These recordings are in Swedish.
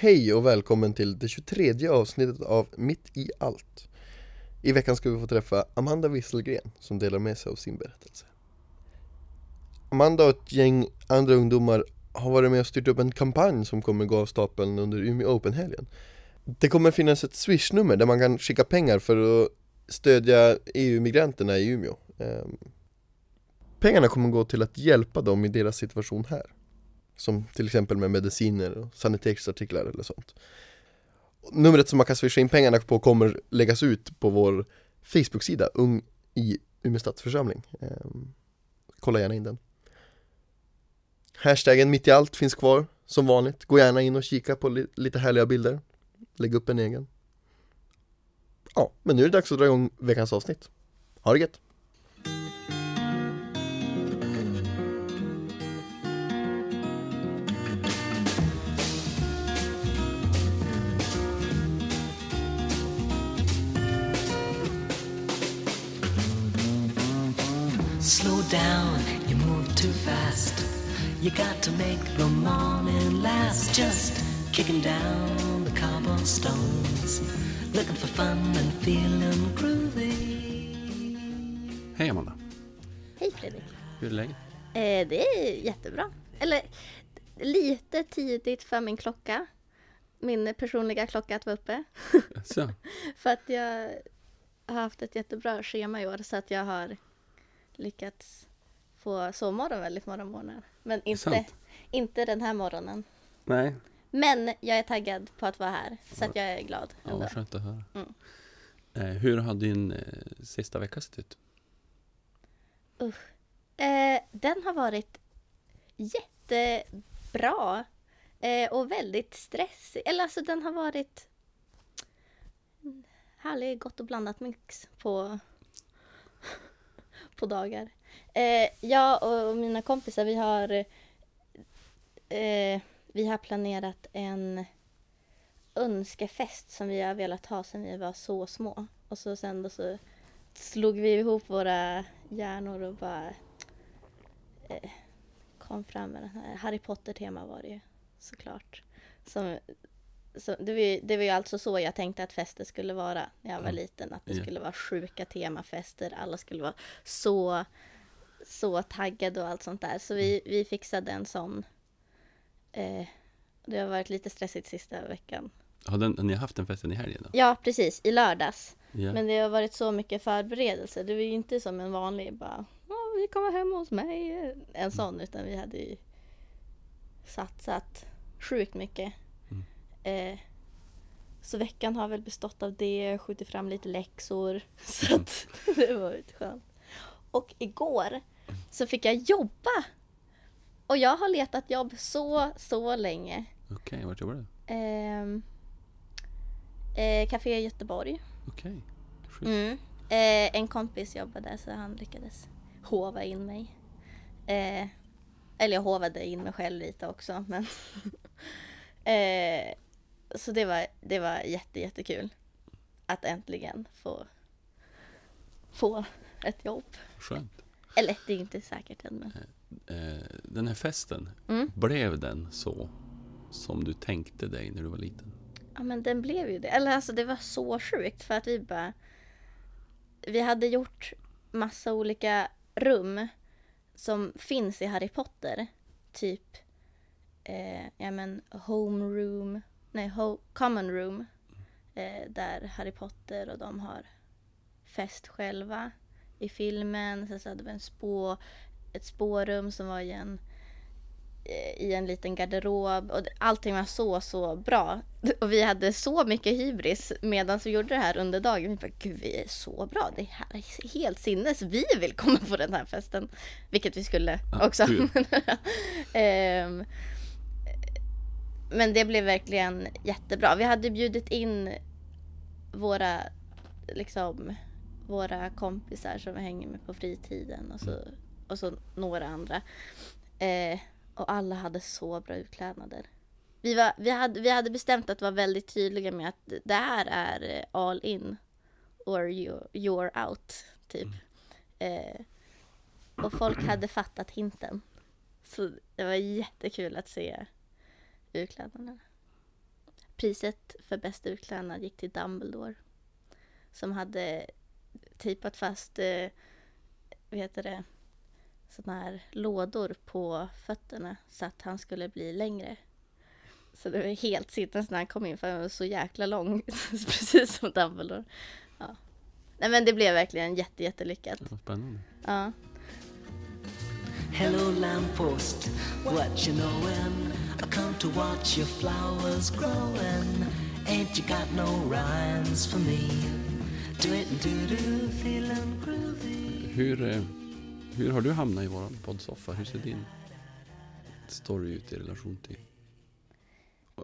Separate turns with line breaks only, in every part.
Hej och välkommen till det 23 avsnittet av Mitt i allt. I veckan ska vi få träffa Amanda Wisselgren som delar med sig av sin berättelse. Amanda och ett gäng andra ungdomar har varit med och styrt upp en kampanj som kommer gå av stapeln under Umeå Open-helgen. Det kommer finnas ett swishnummer där man kan skicka pengar för att stödja EU-migranterna i Umeå. Ehm, pengarna kommer gå till att hjälpa dem i deras situation här. Som till exempel med mediciner och sanitetsartiklar eller sånt. Numret som man kan swisha in pengarna på kommer läggas ut på vår Facebook-sida Ung i Umeå stadsförsamling. Ehm, kolla gärna in den. Hashtaggen mitt i allt finns kvar som vanligt. Gå gärna in och kika på li- lite härliga bilder. Lägg upp en egen. Ja, men nu är det dags att dra igång veckans avsnitt. Ha det gött!
Down, you move too fast. You got to make the morning last. Just kicking down the cobblestones. Looking for fun and feeling groovy.
Hej Amanda,
Hej Fredrik.
hur är läget?
Eh, det är jättebra. Eller lite tidigt för min klocka. Min personliga klocka att vara uppe.
Så,
För att jag har haft ett jättebra schema i år så att jag har lyckats få sovmorgon väldigt många morgnar. Men inte,
Sant.
inte den här morgonen.
nej,
Men jag är taggad på att vara här så att jag är glad.
ja,
ändå.
vad skönt att höra.
Mm.
Eh, hur har din eh, sista vecka sett ut?
Eh, den har varit jättebra eh, och väldigt stressig. Eller alltså den har varit en härlig, gott och blandat mix på, på dagar. Eh, jag och mina kompisar vi har eh, vi har planerat en önskefest som vi har velat ha sedan vi var så små. Och så sen då så slog vi ihop våra hjärnor och bara eh, kom fram med den här Harry Potter-tema var det ju såklart. Som, så det, var ju, det var ju alltså så jag tänkte att fester skulle vara när jag var
Mm.
liten. Att det
Ja.
skulle vara sjuka temafester, alla skulle vara så, så taggade och allt sånt där. Så vi, vi fixade en sån. Eh, det har varit lite stressigt sista veckan.
Har, den, har ni haft en festen i helgen då?
Ja, precis, i lördags.
Ja.
Men det har varit så mycket förberedelse. Det var ju inte som en vanlig bara "Åh, vi kommer hem hos mig. En sån utan vi hade ju satsat sjukt mycket.
Mm.
Eh, så veckan har väl bestått av det, skjutit fram lite läxor. Så att det var ju skönt. Och igår så fick jag jobba. Och jag har letat jobb så, så länge.
Okej, vart jobbar du?
Ehm, eh, Café Göteborg.
Okej, schysst.
Mm. Eh, en kompis jobbade så han lyckades hova in mig. Eh, eller jag hovade in mig själv lite också. Men eh, så det var, det var jätte, jättekul att äntligen få, få ett jobb.
Skönt.
Eller det är inte säkert än men.
Eh, den här festen,
Mm.
blev den så som du tänkte dig när du var liten?
Ja men den blev ju det. Eller alltså det var så sjukt för att vi bara Vi hade gjort massa olika rum som finns i Harry Potter. Typ eh, ja men homeroom, nej ho, common room. Eh, där Harry Potter och de har fest själva i filmen. Sen så hade vi en spå, ett spårum som var i en eh, i en liten garderob och allting var så, så bra. Och vi hade så mycket hybris medan vi gjorde det här under dagen. Vi bara, gud vi är så bra, det här är helt sinnes. Vi vill komma på den här festen. Vilket vi skulle
Ja,
också.
kul.
Ehm, men det blev verkligen jättebra. Vi hade bjudit in våra, liksom, våra kompisar som vi hänger med på fritiden och så, och så några andra. Eh, och alla hade så bra utklädnader. Vi, var, vi, hade, vi hade bestämt att vara väldigt tydliga med att det här är all in or you, you're out, typ. Eh, och folk hade fattat hinten. Så det var jättekul att se utklädnaderna. priset för bästa utklädnad gick till Dumbledore. Som hade tejpat fast, eh, vad heter det, sådana här lådor på fötterna så att han skulle bli längre. Så det var helt sittande när han kom in för han var så jäkla lång, precis som Dumbledore. Ja. Nej men det blev verkligen jätte, jättelyckat.
Ja, spännande.
Ja.
Hello, lamppost, what you knowin'? I come to watch your flowers growing. Ain't you got no rhymes for me? Do it and do do, feeling groovy.
Hur, eh, hur har du hamnat i våran poddsoffa? Hur ser din story ut i relation till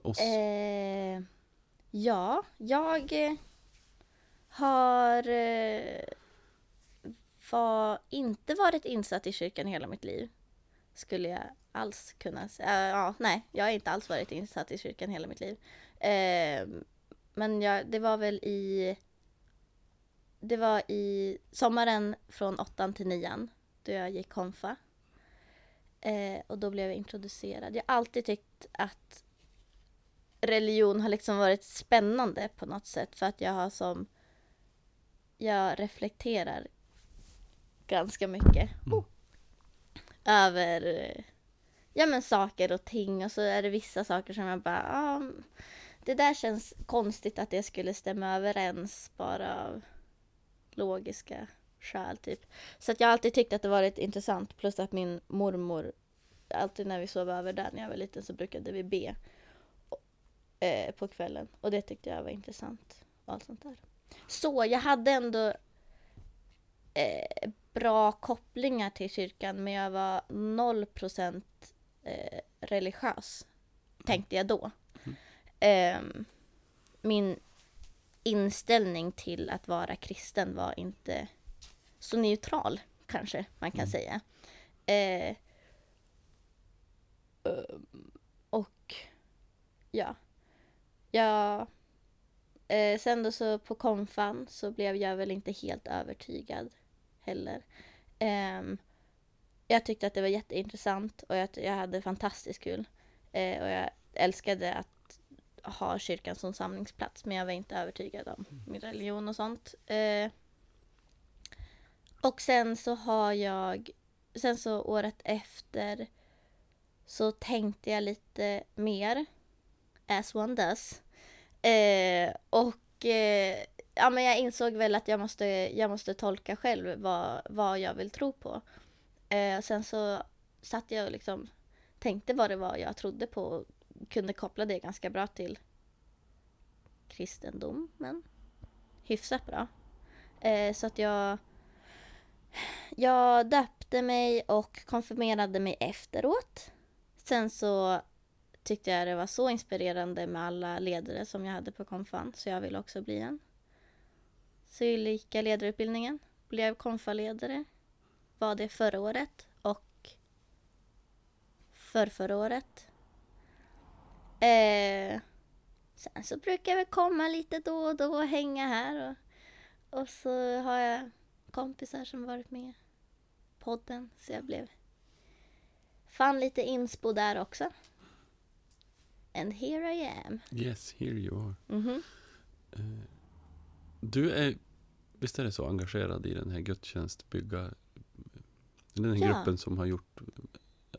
oss?
Eh, ja, jag eh, har eh, var, inte varit insatt i kyrkan hela mitt liv. Skulle jag alls kunna säga. Eh, ja, nej, jag har inte alls varit insatt i kyrkan hela mitt liv. Ehm, men jag, det var väl i det var i sommaren från åttan till nian då jag gick konfa. Eh, och då blev jag introducerad. Jag har alltid tyckt att religion har liksom varit spännande på något sätt för att jag har som jag reflekterar ganska mycket. Oh, över eh, ja men saker och ting. Och så är det vissa saker som jag bara ah, det där känns konstigt att det skulle stämma överens bara av logiska skäl typ. Så att jag har alltid tyckt att det varit intressant plus att min mormor alltid när vi sov över där när jag var liten så brukade vi be eh, på kvällen. Och det tyckte jag var intressant och allt sånt där. Så jag hade ändå eh, bra kopplingar till kyrkan men jag var 0% eh, religiös tänkte jag då. Eh, min inställning till att vara kristen var inte så neutral kanske man kan säga. Eh, um, och ja, jag eh, sen då så på konfan så blev jag väl inte helt övertygad heller. Ehm, jag tyckte att det var jätteintressant och jag, jag hade fantastiskt kul. Eh, och jag älskade att ha kyrkan som samlingsplats men jag var inte övertygad om min religion och sånt. Eh, och sen så har jag, sen så året efter så tänkte jag lite mer, as one does. Eh, och eh, ja, men jag insåg väl att jag måste, jag måste tolka själv vad, vad jag vill tro på. Eh, sen så satt jag och liksom tänkte vad det var jag trodde på och kunde koppla det ganska bra till kristendomen. Hyfsat bra. Eh, så att jag, jag döpte mig och konfirmerade mig efteråt. Sen så tyckte jag det var så inspirerande med alla ledare som jag hade på konfan så jag ville också bli en. Så jag gick jag ledarutbildningen, blev konfaledare, var det förra året och förrförra året. Eh, sen så brukar jag väl komma lite då och då och hänga här och, och så har jag kompisar som varit med i podden så jag blev fann lite inspo där också. And here I am.
Yes, here you are.
Mhm.
Eh, Du är, visst är det så, engagerad i den här gudstjänstbygga... Den här
Ja.
gruppen som har gjort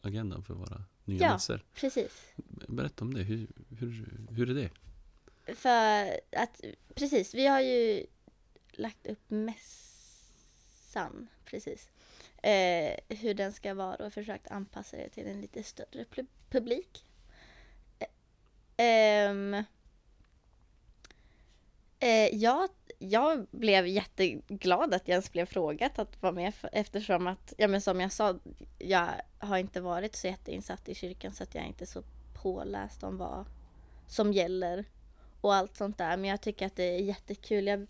agendan för våra nya
Ja.
mässor.
Precis.
Berätta om det, hur, hur, hur är det?
För att, precis, vi har ju lagt upp mässan, precis. Eh, hur den ska vara och försökt anpassa det till en lite större pu- publik. Eh, ehm, eh, jag, jag blev jätteglad att jag ens blev frågat att vara med eftersom att, ja men som jag sa, jag har inte varit så jätteinsatt i kyrkan så att jag är inte så påläst om vad som gäller och allt sånt där. Men jag tycker att det är jättekul jag,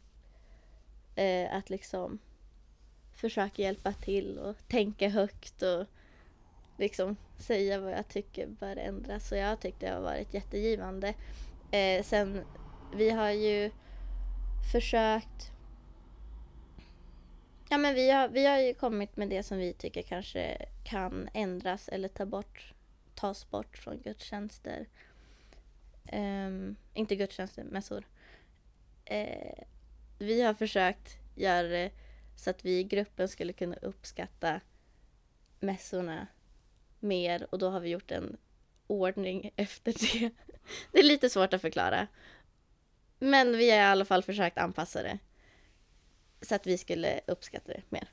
eh, att liksom försöka hjälpa till och tänka högt och liksom säga vad jag tycker bör ändras. Så jag tyckte det har varit jättegivande. Eh, sen, vi har ju försökt Ja men vi har, vi har ju kommit med det som vi tycker kanske kan ändras eller ta bort, tas bort från gudstjänster. Um, inte gudstjänster, mässor. Uh, vi har försökt göra det så att vi i gruppen skulle kunna uppskatta mässorna mer och då har vi gjort en ordning efter det. Det är lite svårt att förklara. Men vi har i alla fall försökt anpassa det. Så att vi skulle uppskatta det mer.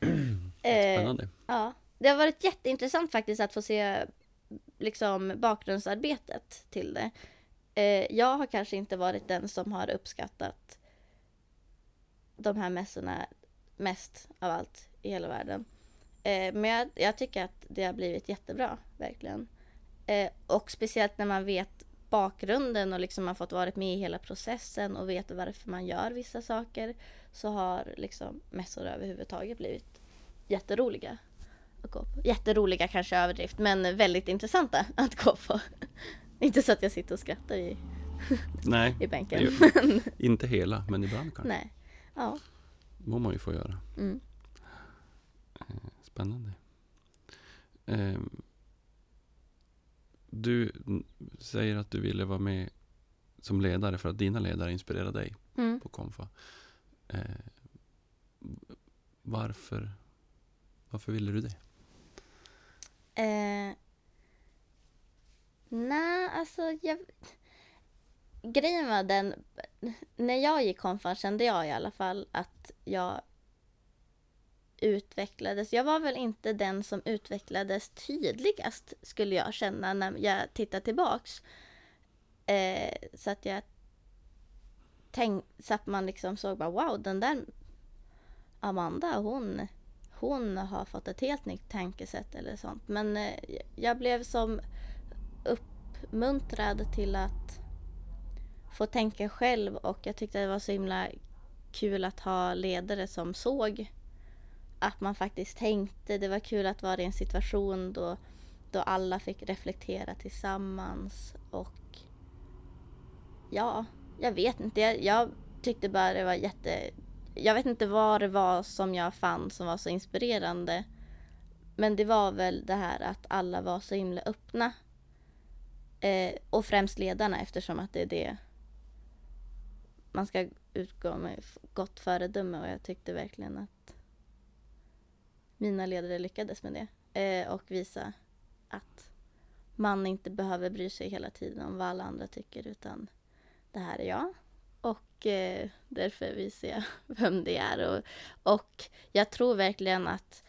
Eh,
Spännande.
Ja, det har varit jätteintressant faktiskt att få se liksom bakgrundsarbetet till det. Eh, jag har kanske inte varit den som har uppskattat de här mässorna mest av allt i hela världen. Eh, men jag, jag tycker att det har blivit jättebra, verkligen. Eh, och speciellt när man vet bakgrunden och liksom har fått varit med i hela processen och vet varför man gör vissa saker så har liksom mässor överhuvudtaget blivit jätteroliga att gå på. Jätteroliga kanske överdrift, men väldigt intressanta att gå på. Inte så att jag sitter och skrattar i,
Nej,
i bänken. Men,
inte hela, men ibland kanske.
nej. Ja.
må man ju få göra.
Mm.
Spännande. Ehm, du säger att du ville vara med som ledare för att dina ledare inspirerade dig
Mm.
på Konfa. Eh, varför, varför ville du det?
Eh, Nej, alltså jag... Grejen var den, när jag gick konfan kände jag i alla fall att jag utvecklades. Jag var väl inte den som utvecklades tydligast skulle jag känna när jag tittar tillbaks. Eh, så att jag tänk, så att man liksom såg bara wow, den där Amanda, hon, hon har fått ett helt nytt tankesätt eller sånt. Men eh, jag blev som uppmuntrad till att få tänka själv och jag tyckte det var så himla kul att ha ledare som såg att man faktiskt tänkte. Det var kul att vara i en situation då, då alla fick reflektera tillsammans och ja, jag vet inte. Jag, jag tyckte bara det var jätte... Jag vet inte vad det var som jag fann som var så inspirerande. Men det var väl det här att alla var så himla öppna. Eh, och främst ledarna eftersom att det är det man ska utgå med gott föredöme och jag tyckte verkligen att mina ledare lyckades med det. Eh, och visa att man inte behöver bry sig hela tiden om vad alla andra tycker utan det här är jag. Och eh, därför visar jag vem det är. Och, och jag tror verkligen att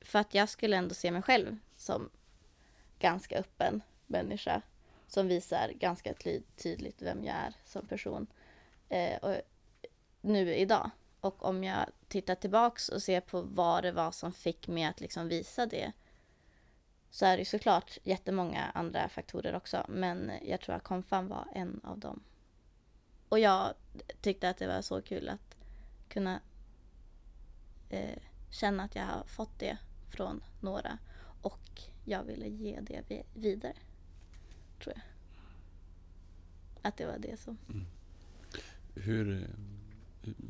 för att jag skulle ändå se mig själv som ganska öppen människa som visar ganska tydligt vem jag är som person eh, och nu idag. Och om jag tittar tillbaks och ser på vad det var som fick mig att liksom visa det så är det ju såklart jättemånga andra faktorer också. Men jag tror att konfan var en av dem. Och jag tyckte att det var så kul att kunna eh, känna att jag har fått det från några. Och jag ville ge det vidare. Tror jag. Att det var det som... Mm.
hur- eh,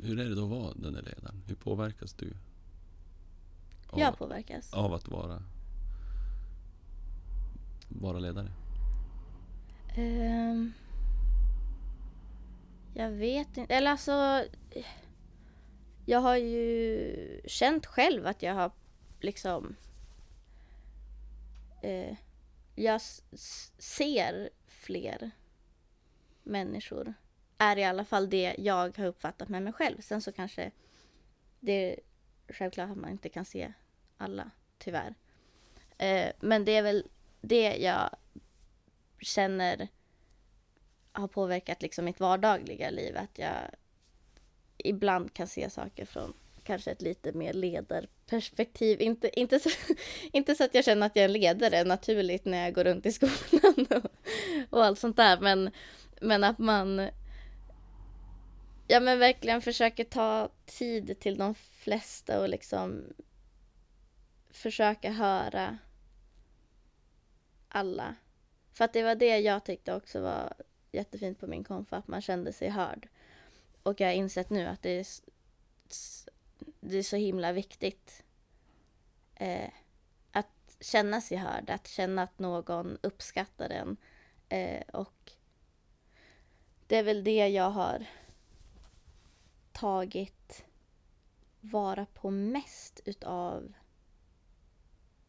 hur är det då att vara den där ledaren? Hur påverkas du? Av,
Jag påverkas.
av att vara, vara ledare?
Ehm, jag vet inte. Eller alltså... Jag har ju känt själv att jag har liksom... Eh, jag ser fler människor. Är i alla fall det jag har uppfattat med mig själv. Sen så kanske det är självklart att man inte kan se alla, tyvärr. Eh, men det är väl det jag känner har påverkat liksom mitt vardagliga liv. Att jag ibland kan se saker från kanske ett lite mer ledarperspektiv. Inte, inte, så, inte så att jag känner att jag är en ledare naturligt när jag går runt i skolan och, och allt sånt där. Men, men att man ja, men verkligen försöker ta tid till de flesta och liksom försöka höra alla. För att det var det jag tyckte också var jättefint på min konfa, att man kände sig hörd. Och jag har insett nu att det är, det är så himla viktigt eh, att känna sig hörd, att känna att någon uppskattar en. Eh, och det är väl det jag har tagit vara på mest utav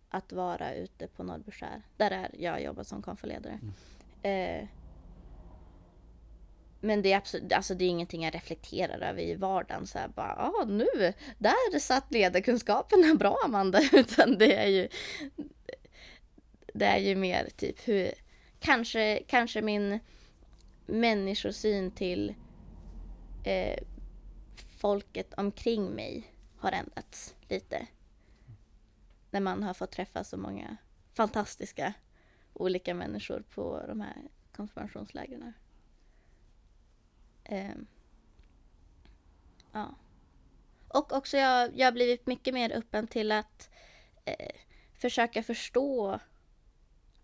att vara ute på Norrbyskär. Där är jag jobbar som konfaledare. Eh, men det är absolut, alltså det är ingenting jag reflekterar över i vardagen. Så här bara, ah, nu, där satt ledarkunskaperna bra Amanda. Utan det är ju, det är ju mer typ hur, kanske, kanske min människosyn till eh, folket omkring mig har ändrats lite. När man har fått träffa så många fantastiska olika människor på de här konfirmationslägren. Ehm, ja. Och också jag, jag har blivit mycket mer öppen till att eh, försöka förstå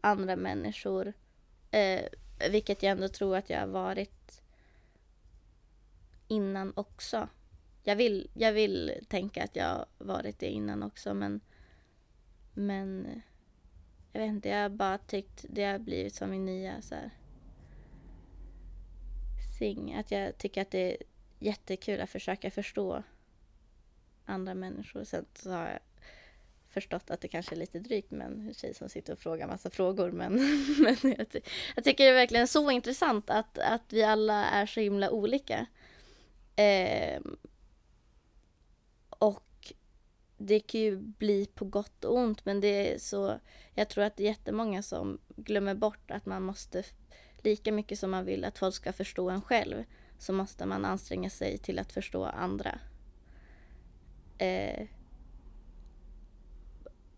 andra människor. Eh, vilket jag ändå tror att jag har varit innan också. Jag vill, jag vill tänka att jag har varit det innan också men men jag vet inte, jag har bara tyckt det har blivit som min nya så här thing. Att jag tycker att det är jättekul att försöka förstå andra människor. Sen så har jag förstått att det kanske är lite drygt med en tjej som sitter och frågar massa frågor. Men, men jag, ty jag tycker det är verkligen så intressant att, att vi alla är så himla olika. Eh, det kan ju bli på gott och ont men det är så jag tror att det är jättemånga som glömmer bort att man måste lika mycket som man vill att folk ska förstå en själv så måste man anstränga sig till att förstå andra. Eh,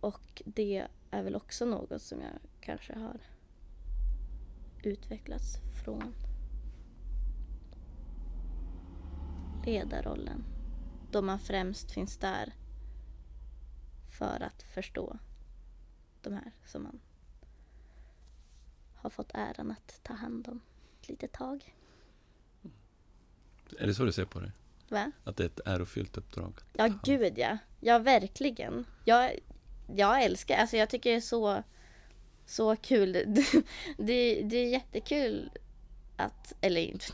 och det är väl också något som jag kanske har utvecklats från ledarrollen. Då man främst finns där för att förstå de här som man har fått äran att ta hand om ett litet tag.
Är det så du ser på det?
Va?
Att det är ett ärofyllt uppdrag?
Ja, gud ja. Ja, verkligen. Jag, jag älskar, alltså jag tycker det är så, så kul. Det, det är jättekul att, eller inte,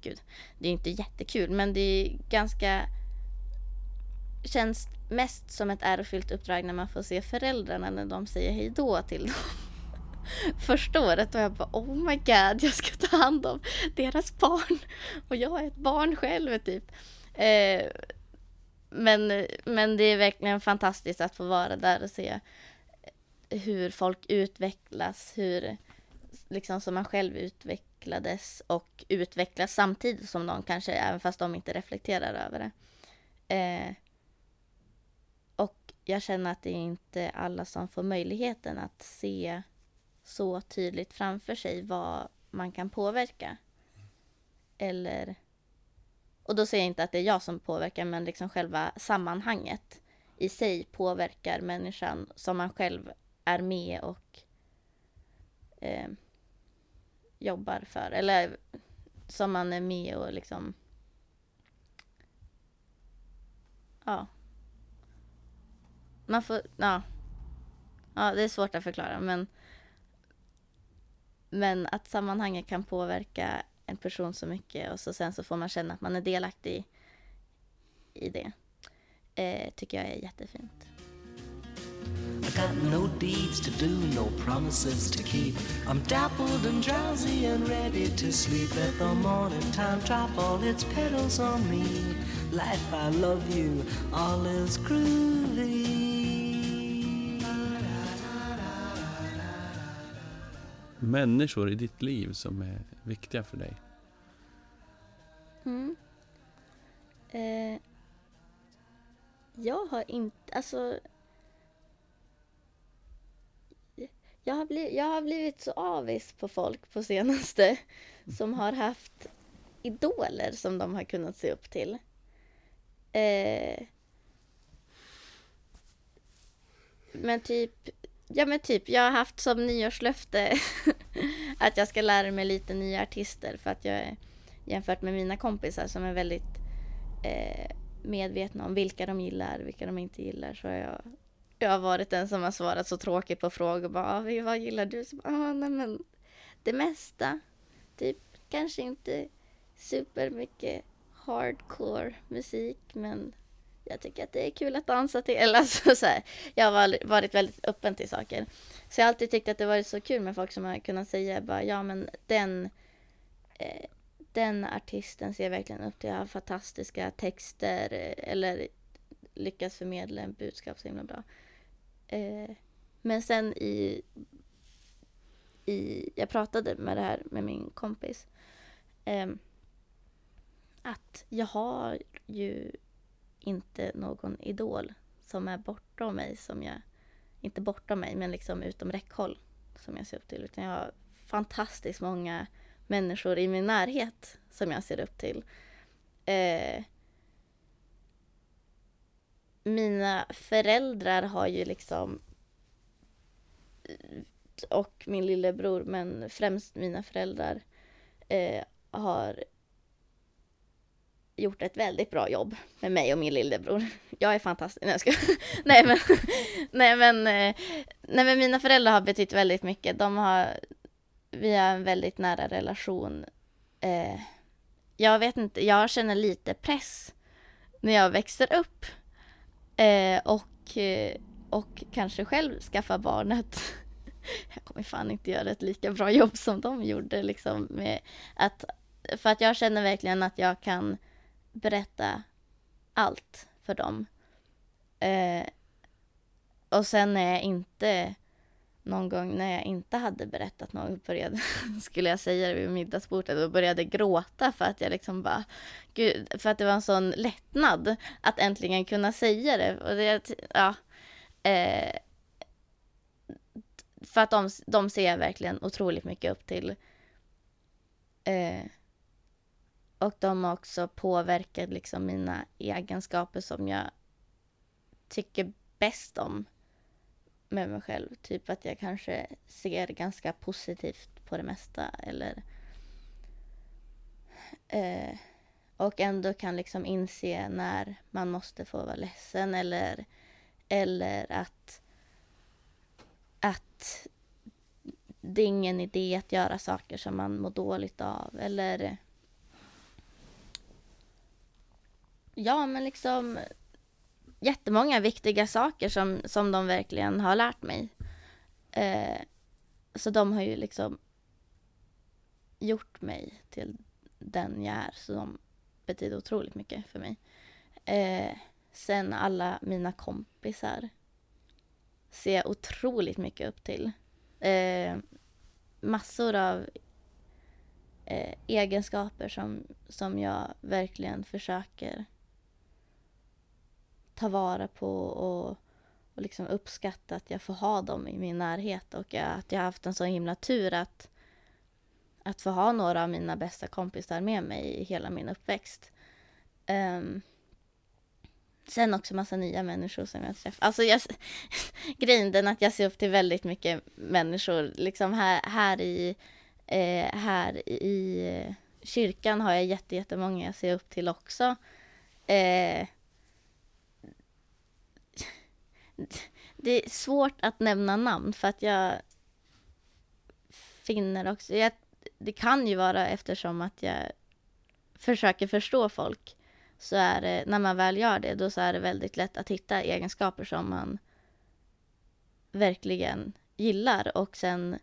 gud, det är inte jättekul, men det är ganska, känns mest som ett ärofyllt uppdrag när man får se föräldrarna när de säger hej då till dem. Första året och jag bara oh my god jag ska ta hand om deras barn och jag är ett barn själv typ. Eh, men, men det är verkligen fantastiskt att få vara där och se hur folk utvecklas, hur liksom som man själv utvecklades och utvecklas samtidigt som någon, kanske, även fast de inte reflekterar över det. Eh, jag känner att det är inte alla som får möjligheten att se så tydligt framför sig vad man kan påverka. Eller... Och då säger jag inte att det är jag som påverkar, men liksom själva sammanhanget i sig påverkar människan som man själv är med och eh, jobbar för. Eller som man är med och liksom... Ja. Man får... Ja. Ja, det är svårt att förklara, men men att sammanhanget kan påverka en person så mycket och så sen så får man känna att man är delaktig i det. Eh, tycker jag är jättefint.
I got no deeds to do, no promises to keep. I'm dappled and drowsy and ready to sleep. Let the morning time drop all its petals on me. Life, I love you, all is groovy.
Människor i ditt liv som är viktiga för dig?
Mm. Eh, jag har inte, alltså jag har, blivit, jag har blivit så avis på folk på senaste som har haft idoler som de har kunnat se upp till. Eh, men typ, ja men typ, jag har haft som nyårslöfte att jag ska lära mig lite nya artister för att jag är jämfört med mina kompisar som är väldigt eh, medvetna om vilka de gillar, vilka de inte gillar så har jag jag har varit den som har svarat så tråkigt på frågor. Bara, ah, vad gillar du? Så bara, ah, nej, men det mesta. Typ kanske inte supermycket hardcore musik men jag tycker att det är kul att dansa till. Eller alltså så här, jag har varit väldigt öppen till saker. Så jag har alltid tyckt att det varit så kul med folk som har kunnat säga bara ja men den eh, den artisten ser jag verkligen upp till. Jag har fantastiska texter eller lyckas förmedla en budskap så himla bra. Eh, men sen i, i, jag pratade med det här med min kompis. eh, att jag har ju inte någon idol som är bortom mig som jag, inte bortom mig men liksom utom räckhåll som jag ser upp till. Utan jag har fantastiskt många människor i min närhet som jag ser upp till. Eh, mina föräldrar har ju liksom och min lillebror, men främst mina föräldrar eh, har gjort ett väldigt bra jobb med mig och min lillebror. Jag är fantastisk. Nej, jag ska... nej, men, nej, men, eh, nej, men mina föräldrar har betytt väldigt mycket. De har, vi har en väldigt nära relation. Eh, jag vet inte, jag känner lite press när jag växer upp eh, och, eh, och kanske själv skaffa barnet. Jag kommer fan inte göra ett lika bra jobb som de gjorde liksom med att för att jag känner verkligen att jag kan berätta allt för dem. Eh, och sen när jag inte någon gång när jag inte hade berättat något började, skulle jag säga det vid middagsbordet och började gråta för att jag liksom bara, gud, för att det var en sån lättnad att äntligen kunna säga det. Och det ja, eh, för att de, de ser jag verkligen otroligt mycket upp till. Eh, och de har också påverkat liksom mina egenskaper som jag tycker bäst om med mig själv. Typ att jag kanske ser ganska positivt på det mesta eller eh, och ändå kan liksom inse när man måste få vara ledsen eller, eller att, att det är ingen idé att göra saker som man mår dåligt av eller ja men liksom jättemånga viktiga saker som, som de verkligen har lärt mig. Eh, så de har ju liksom gjort mig till den jag är. Så de betyder otroligt mycket för mig. Eh, sen alla mina kompisar ser jag otroligt mycket upp till. Eh, massor av eh, egenskaper som, som jag verkligen försöker ta vara på och, och liksom uppskatta att jag får ha dem i min närhet och att jag har haft en så himla tur att, att få ha några av mina bästa kompisar med mig i hela min uppväxt. Um, sen också massa nya människor som jag träffar. Alltså jag, grejen den att jag ser upp till väldigt mycket människor. Liksom här, här i, eh, här i eh, kyrkan har jag jättemånga jag ser upp till också. Eh, det är svårt att nämna namn för att jag finner också, jag, det kan ju vara eftersom att jag försöker förstå folk. Så är det, när man väl gör det, då så är det väldigt lätt att hitta egenskaper som man verkligen gillar. Och sen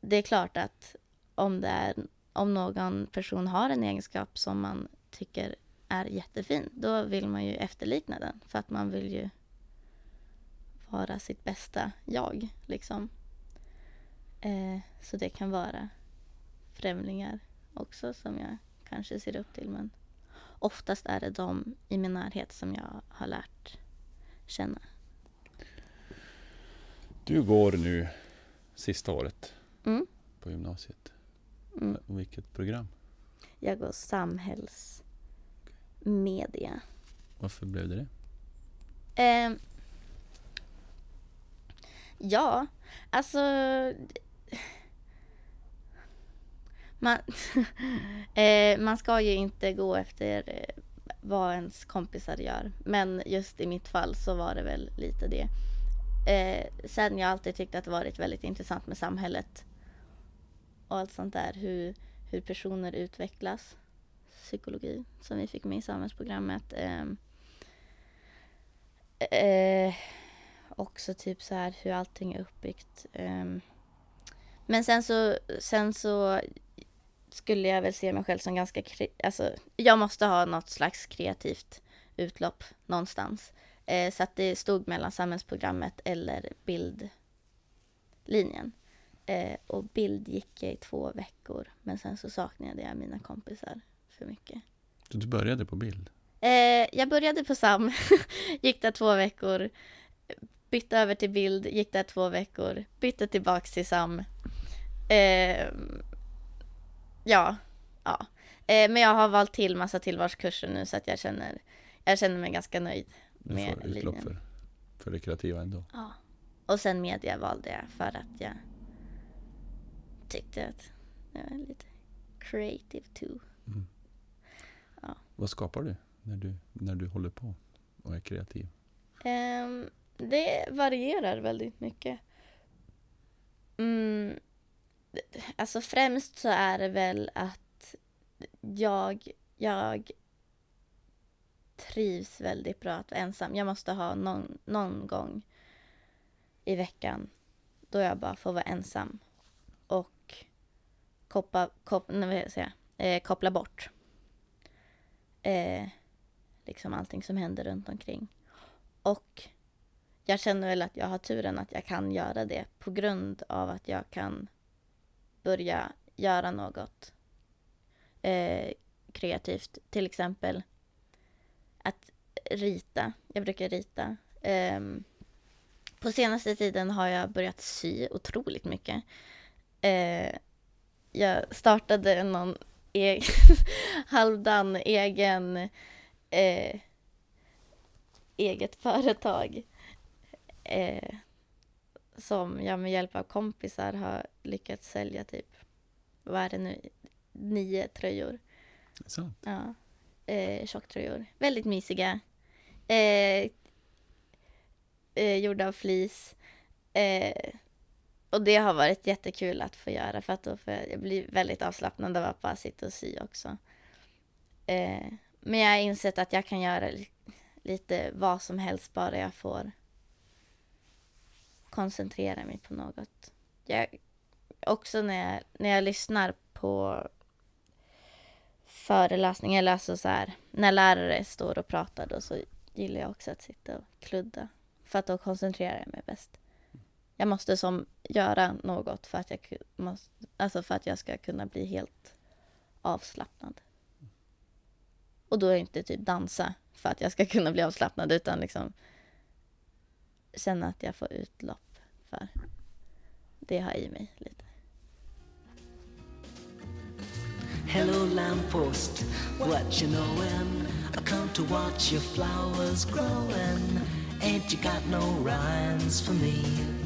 det är klart att om det är om någon person har en egenskap som man tycker är jättefin, då vill man ju efterlikna den för att man vill ju vara sitt bästa jag, liksom. Eh, så det kan vara främlingar också som jag kanske ser upp till, men oftast är det de i min närhet som jag har lärt känna.
Du går nu sista året
Mm.
på gymnasiet.
Mm.
Vilket program?
Jag går samhällsmedia.
Varför blev det det?
Eh, ja, alltså... Man, eh, man ska ju inte gå efter eh, vad ens kompisar gör. Men just i mitt fall så var det väl lite det. Eh, sen jag alltid tyckt att det varit väldigt intressant med samhället. Och allt sånt där. Hur, hur personer utvecklas. Psykologi som vi fick med i samhällsprogrammet. Ehm, eh, också typ så här hur allting är uppbyggt. Ehm, men sen så, sen så skulle jag väl se mig själv som ganska, kre- alltså jag måste ha något slags kreativt utlopp någonstans. Eh, så att det stod mellan samhällsprogrammet eller bildlinjen. Eh, och bild gick jag i två veckor, men sen så saknade jag mina kompisar för mycket.
Så du började på bild?
Eh, jag började på SAM, gick där två veckor, bytte över till bild, gick där två veckor, bytte tillbaks till SAM. Eh, ja, ja. Eh, men jag har valt till massa tillvalskurser nu så att jag känner, jag känner mig ganska nöjd.
Du
Med
får utlopp
linjen.
för, för det kreativa ändå.
Ja. Och sen media valde jag för att jag tyckte att det var lite creative too.
Vad skapar du när du, när du håller på och är kreativ?
Um, det varierar väldigt mycket. Mm, alltså främst så är det väl att jag, jag trivs väldigt bra att vara ensam. Jag måste ha någon, någon gång i veckan då jag bara får vara ensam och koppa, kop, nej, vad jag säga, eh, koppla bort eh, liksom allting som händer runt omkring. Och jag känner väl att jag har turen att jag kan göra det på grund av att jag kan börja göra något eh, kreativt. Till exempel att rita. Jag brukar rita. Eh, på senaste tiden har jag börjat sy otroligt mycket. Eh, jag startade någon egen, halvdan egen eh, eget företag eh, som jag med hjälp av kompisar har lyckats sälja typ, vad är det nu, nio tröjor.
Sant?
Ja. Eh, tjocktröjor. Väldigt mysiga. Eh, eh, gjorda av flis. Och det har varit jättekul att få göra för att då får jag, jag blir väldigt avslappnad av att bara sitta och sy också. Eh, men jag har insett att jag kan göra li- lite vad som helst bara jag får koncentrera mig på något. Jag, också när jag, när jag lyssnar på föreläsningar, eller alltså så här, när lärare står och pratar då så gillar jag också att sitta och kludda. För att då koncentrerar jag mig bäst. Jag måste som göra något för att jag, måste, alltså för att jag ska kunna bli helt avslappnad. Och då är det inte typ dansa för att jag ska kunna bli avslappnad utan liksom känna att jag får utlopp för det jag har i mig lite.
Hello, lamppost, what you knowin'? I come to watch your flowers growin'. Ain't you got no rhymes for me?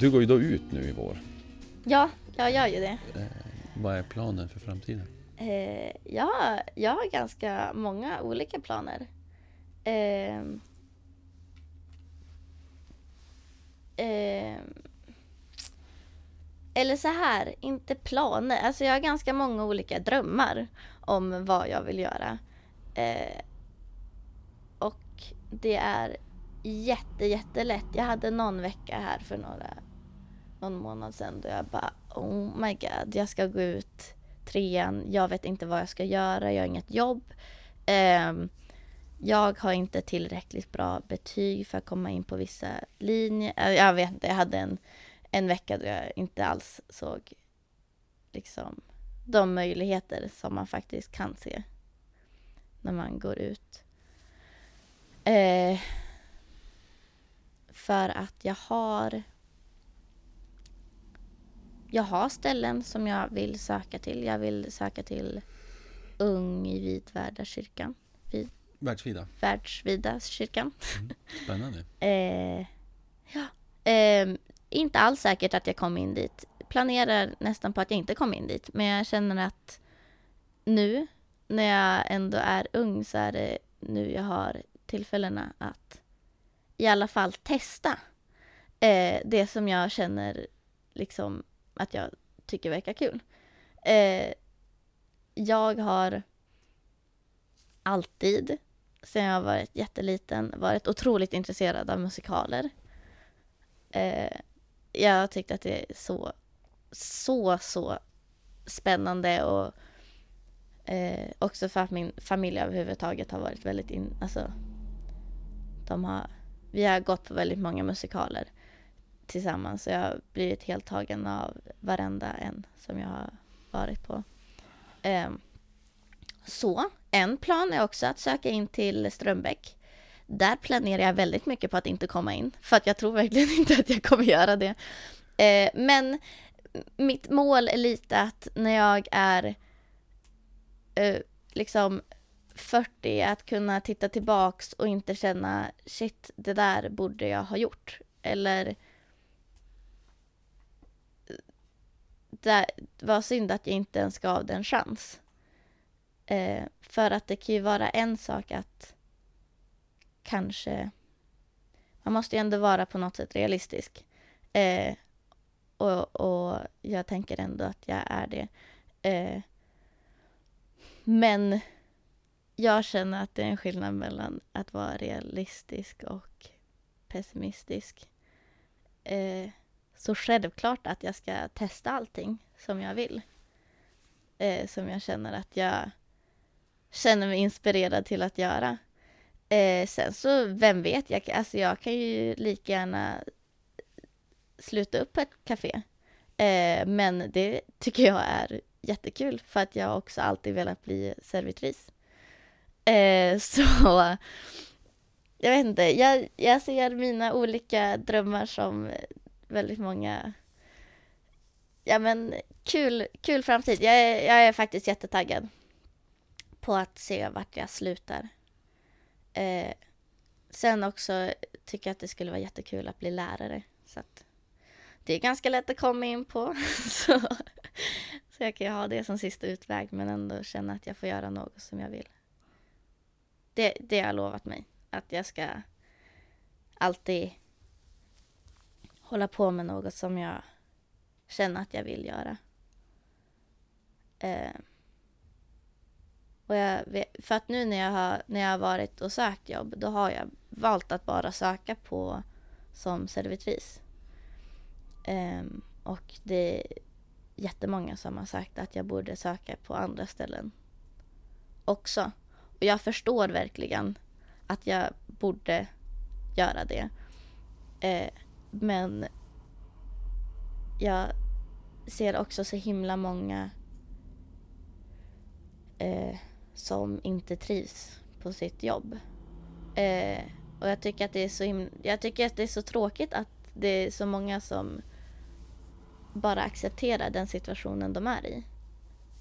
Du går ju då ut nu i vår.
Ja, jag gör ju det.
Eh, vad är planen för framtiden?
Eh, ja, jag har ganska många olika planer. Ehm. Ehm. eller så här, inte planer. Alltså jag har ganska många olika drömmar om vad jag vill göra. Eh, och det är jätte, jättelätt. Jag hade någon vecka här för några, någon månad sedan då jag bara oh my god, jag ska gå ut trean, jag vet inte vad jag ska göra, jag har inget jobb. Um, jag har inte tillräckligt bra betyg för att komma in på vissa linjer. Äh, jag vet inte, jag hade en, en vecka då jag inte alls såg liksom de möjligheter som man faktiskt kan se när man går ut. Eh, för att jag har jag har ställen som jag vill söka till. Jag vill söka till Ung i Vidvärda kyrkan.
Världsvida.
Världsvida kyrkan.
Spännande.
Eh, ja. Eh, inte alls säkert att jag kommer in dit. Planerar nästan på att jag inte kommer in dit. Men jag känner att nu när jag ändå är ung så är det nu jag har tillfällena att i alla fall testa eh, det som jag känner liksom att jag tycker verkar kul. Eh, jag har alltid, sedan jag varit jätteliten, varit otroligt intresserad av musikaler. Eh, jag tyckte att det är så, så, så spännande och eh, också för att min familj överhuvudtaget har varit väldigt in, alltså de har, vi har gått på väldigt många musikaler tillsammans och jag har blivit helt tagen av varenda en som jag har varit på. Um, så, en plan är också att söka in till Strömbäck. Där planerar jag väldigt mycket på att inte komma in, för att jag tror verkligen inte att jag kommer göra det. Eh, men mitt mål är lite att när jag är eh, liksom 40 att kunna titta tillbaks och inte känna shit, det där borde jag ha gjort. Eller det var synd att jag inte ens gav det en chans. Eh, för att det kan ju vara en sak att kanske... Man måste ju ändå vara på något sätt realistisk. Eh, och, och jag tänker ändå att jag är det. Eh, men jag känner att det är en skillnad mellan att vara realistisk och pessimistisk. Eh, så självklart att jag ska testa allting som jag vill. Eh, som jag känner att jag känner mig inspirerad till att göra. Eh, sen så, vem vet, jag, alltså jag kan ju lika gärna sluta upp på ett café. Eh, men det tycker jag är jättekul för att jag också alltid velat bli servitris. Eh, så jag vet inte, jag, jag ser mina olika drömmar som väldigt många Ja men kul, kul framtid. Jag är, jag är faktiskt jättetaggad på att se vart jag slutar. Eh, sen också tycker jag att det skulle vara jättekul att bli lärare. Så att det är ganska lätt att komma in på. så, så jag kan ju ha det som sista utväg men ändå känna att jag får göra något som jag vill. Det, det har jag lovat mig. Att jag ska alltid hålla på med något som jag känner att jag vill göra. Eh, och jag vet, för att nu när jag, har, när jag har varit och sökt jobb, då har jag valt att bara söka på som servitris. Eh, och det är jättemånga som har sagt att jag borde söka på andra ställen också. Och jag förstår verkligen att jag borde göra det. Eh, men jag ser också så himla många eh, som inte trivs på sitt jobb. Eh, och jag tycker, att det är så himla, jag tycker att det är så tråkigt att det är så många som bara accepterar den situationen de är i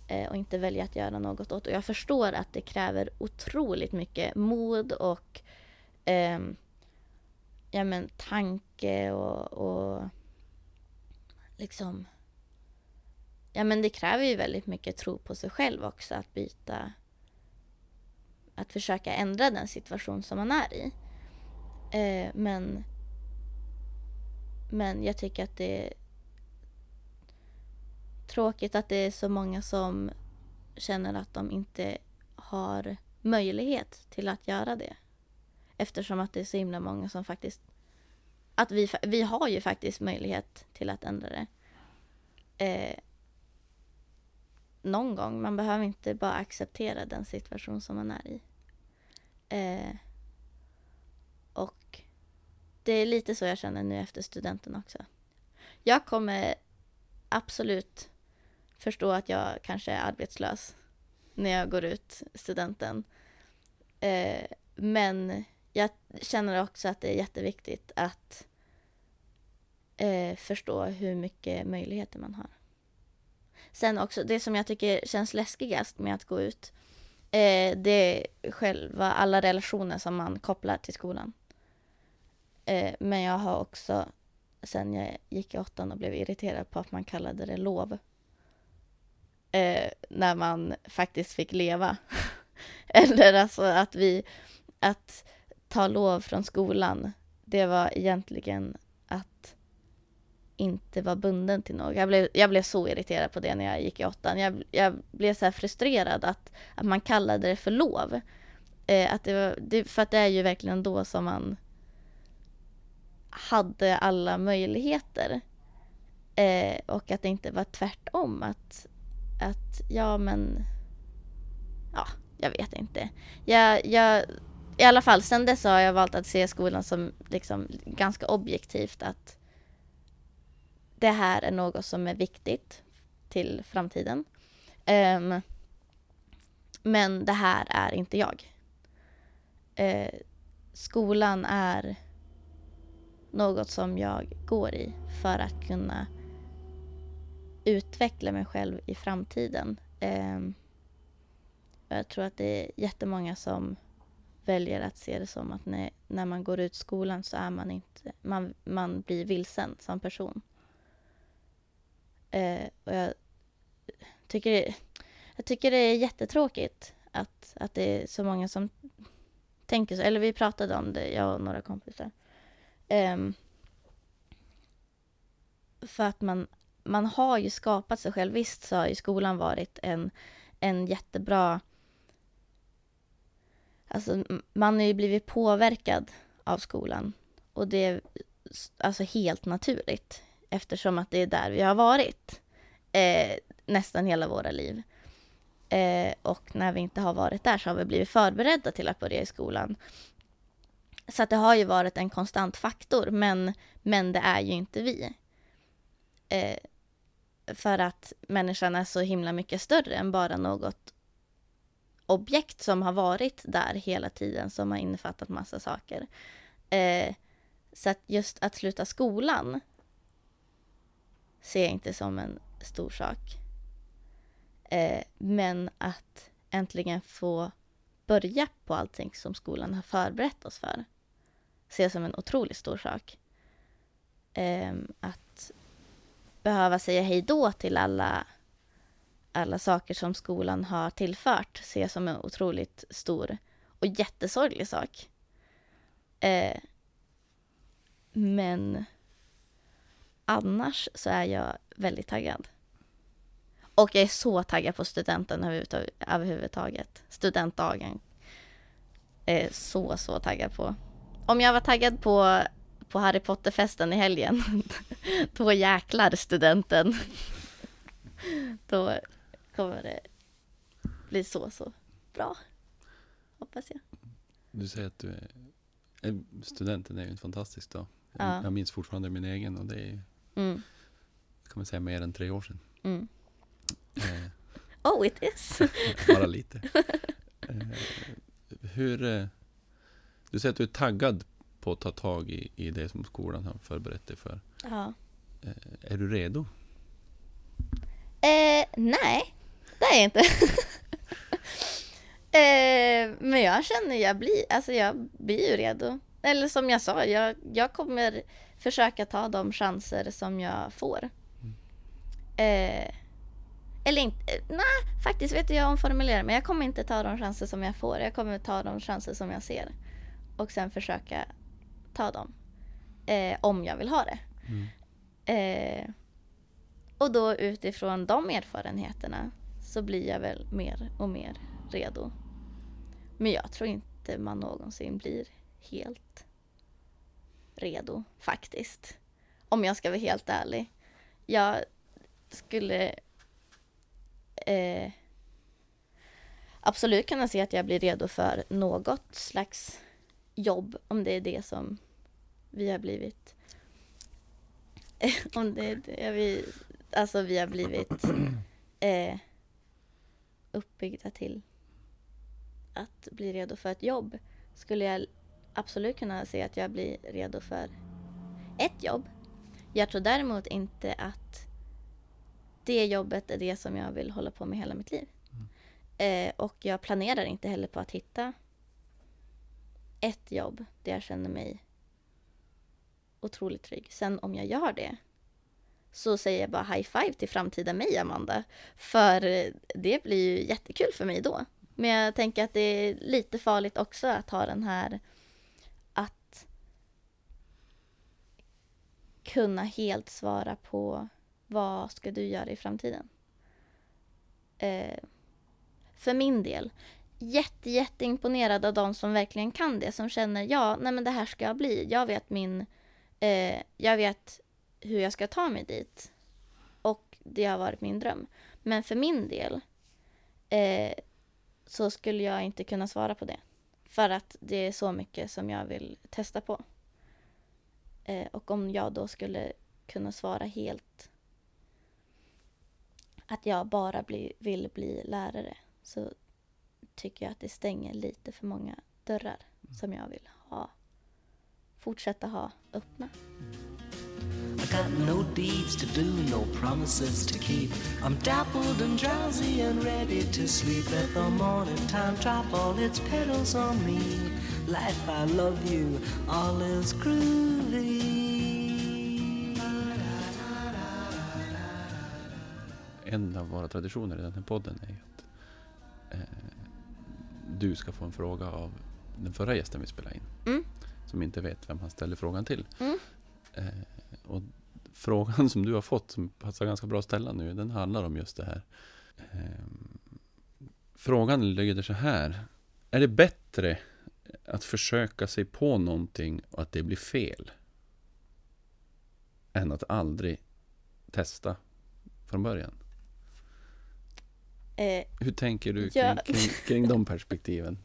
Eh, och inte välja att göra något åt. Och jag förstår att det kräver otroligt mycket mod och eh, ja, men, tanke och, och liksom Ja men det kräver ju väldigt mycket tro på sig själv också att byta att försöka ändra den situation som man är i. Eh, men men jag tycker att det tråkigt att det är så många som känner att de inte har möjlighet till att göra det. Eftersom att det är så himla många som faktiskt... Att vi, vi har ju faktiskt möjlighet till att ändra det. Eh, någon gång. Man behöver inte bara acceptera den situation som man är i. Eh, och det är lite så jag känner nu efter studenten också. Jag kommer absolut förstå att jag kanske är arbetslös när jag går ut studenten. Eh, men jag känner också att det är jätteviktigt att eh, förstå hur mycket möjligheter man har. Sen också, det som jag tycker känns läskigast med att gå ut, eh, det är själva alla relationer som man kopplar till skolan. Eh, men jag har också, sen jag gick i åttan och blev irriterad på att man kallade det lov. Eh, när man faktiskt fick leva. Eller alltså att vi, att ta lov från skolan, det var egentligen att inte vara bunden till något. Jag blev, jag blev så irriterad på det när jag gick i åttan. Jag, jag blev så här frustrerad att, att man kallade det för lov. Eh, att det var, det, för att det är ju verkligen då som man hade alla möjligheter. Eh, och att det inte var tvärtom. Att, att ja men, ja, jag vet inte. Jag, jag, I alla fall, sen dess har jag valt att se skolan som liksom ganska objektivt att det här är något som är viktigt till framtiden. Um, men det här är inte jag. Uh, skolan är något som jag går i för att kunna utveckla mig själv i framtiden. Ehm, jag tror att det är jättemånga som väljer att se det som att när, när man går ut skolan så är man inte, man, man blir vilsen som person. Eh, och jag tycker, det, jag tycker det är jättetråkigt att, att det är så många som tänker så. Eller vi pratade om det, jag och några kompisar. Eh, för att man, man har ju skapat sig själv. Visst så har ju skolan varit en, en jättebra... Alltså man har ju blivit påverkad av skolan. Och det är alltså helt naturligt eftersom att det är där vi har varit eh, nästan hela våra liv. Eh, och när vi inte har varit där så har vi blivit förberedda till att börja i skolan. Så att det har ju varit en konstant faktor, men, men det är ju inte vi. Eh, för att människan är så himla mycket större än bara något objekt som har varit där hela tiden, som har innefattat massa saker. Eh, så att just att sluta skolan ser jag inte som en stor sak. Eh, men att äntligen få börja på allting som skolan har förberett oss för ser jag som en otroligt stor sak. Eh, att behöva säga hej då till alla, alla saker som skolan har tillfört ser jag som en otroligt stor och jättesorglig sak. Eh, men annars så är jag väldigt taggad. Och jag är så taggad på studenten överhuvudtaget. Studentdagen. Är så, så taggad på. Om jag var taggad på, på Harry Potter-festen i helgen, då jäklar studenten. Då kommer det bli så, så bra. Hoppas jag.
Du säger att du är... Studenten är ju en fantastisk dag.
Ja.
Jag minns fortfarande min egen och det är
Mm.
kan man säga mer än tre år sedan.
Mm.
Eh,
Oh, it is!
bara lite. Eh, hur... Eh, du säger att du är taggad på att ta tag i, i det som skolan har förberett dig för.
ja.
Eh, är du redo?
Eh, nej, det är jag inte. eh, men jag känner jag blir, alltså jag blir ju redo. Eller som jag sa, jag, jag kommer försöka ta de chanser som jag får. Eh, eller inte, eh, nej faktiskt vet du jag omformulerar men jag kommer inte ta de chanser som jag får. Jag kommer ta de chanser som jag ser. Och sen försöka ta dem. Eh, om jag vill ha det.
Mm.
Eh, och då utifrån de erfarenheterna så blir jag väl mer och mer redo. Men jag tror inte man någonsin blir helt redo faktiskt. Om jag ska vara helt ärlig. Jag skulle eh, absolut kunna se att jag blir redo för något slags jobb om det är det som vi har blivit om det det vi, alltså vi har blivit eh, uppbyggda till att bli redo för ett jobb skulle jag absolut kunna se att jag blir redo för ett jobb. Jag tror däremot inte att det jobbet är det som jag vill hålla på med hela mitt liv. Eh, och jag planerar inte heller på att hitta ett jobb där jag känner mig otroligt trygg. Sen om jag gör det så säger jag bara high five till framtida mig, Amanda. För eh, det blir ju jättekul för mig då. Men jag tänker att det är lite farligt också att ha den här att kunna helt svara på vad ska du göra i framtiden. Eh, för min del, jätte, jätteimponerad av de som verkligen kan det, som känner ja, nej men det här ska jag bli. Jag vet min, eh, jag vet hur jag ska ta mig dit. Och det har varit min dröm. Men för min del eh, så skulle jag inte kunna svara på det. För att det är så mycket som jag vill testa på. Eh, och om jag då skulle kunna svara helt att jag bara bli, vill bli lärare så tycker jag att det stänger lite för många dörrar som jag vill ha fortsätta ha öppna.
I got no deeds to do, no promises to keep. I'm dappled and drowsy and ready to sleep. Let the morning time drop all its petals on me. Life, I love you, all is groovy.
En av våra traditioner i den här podden är ju att eh, du ska få en fråga av den förra gästen vi spelade in.
Mm.
Som inte vet vem han ställer frågan till.
Mm.
Eh, och frågan som du har fått, som passar ganska bra att ställa nu, den handlar om just det här. Eh, frågan lyder så här. Är det bättre att försöka sig på någonting och att det blir fel? Än att aldrig testa från början?
Eh,
Hur tänker du kring,
Ja.
kring, kring de perspektiven?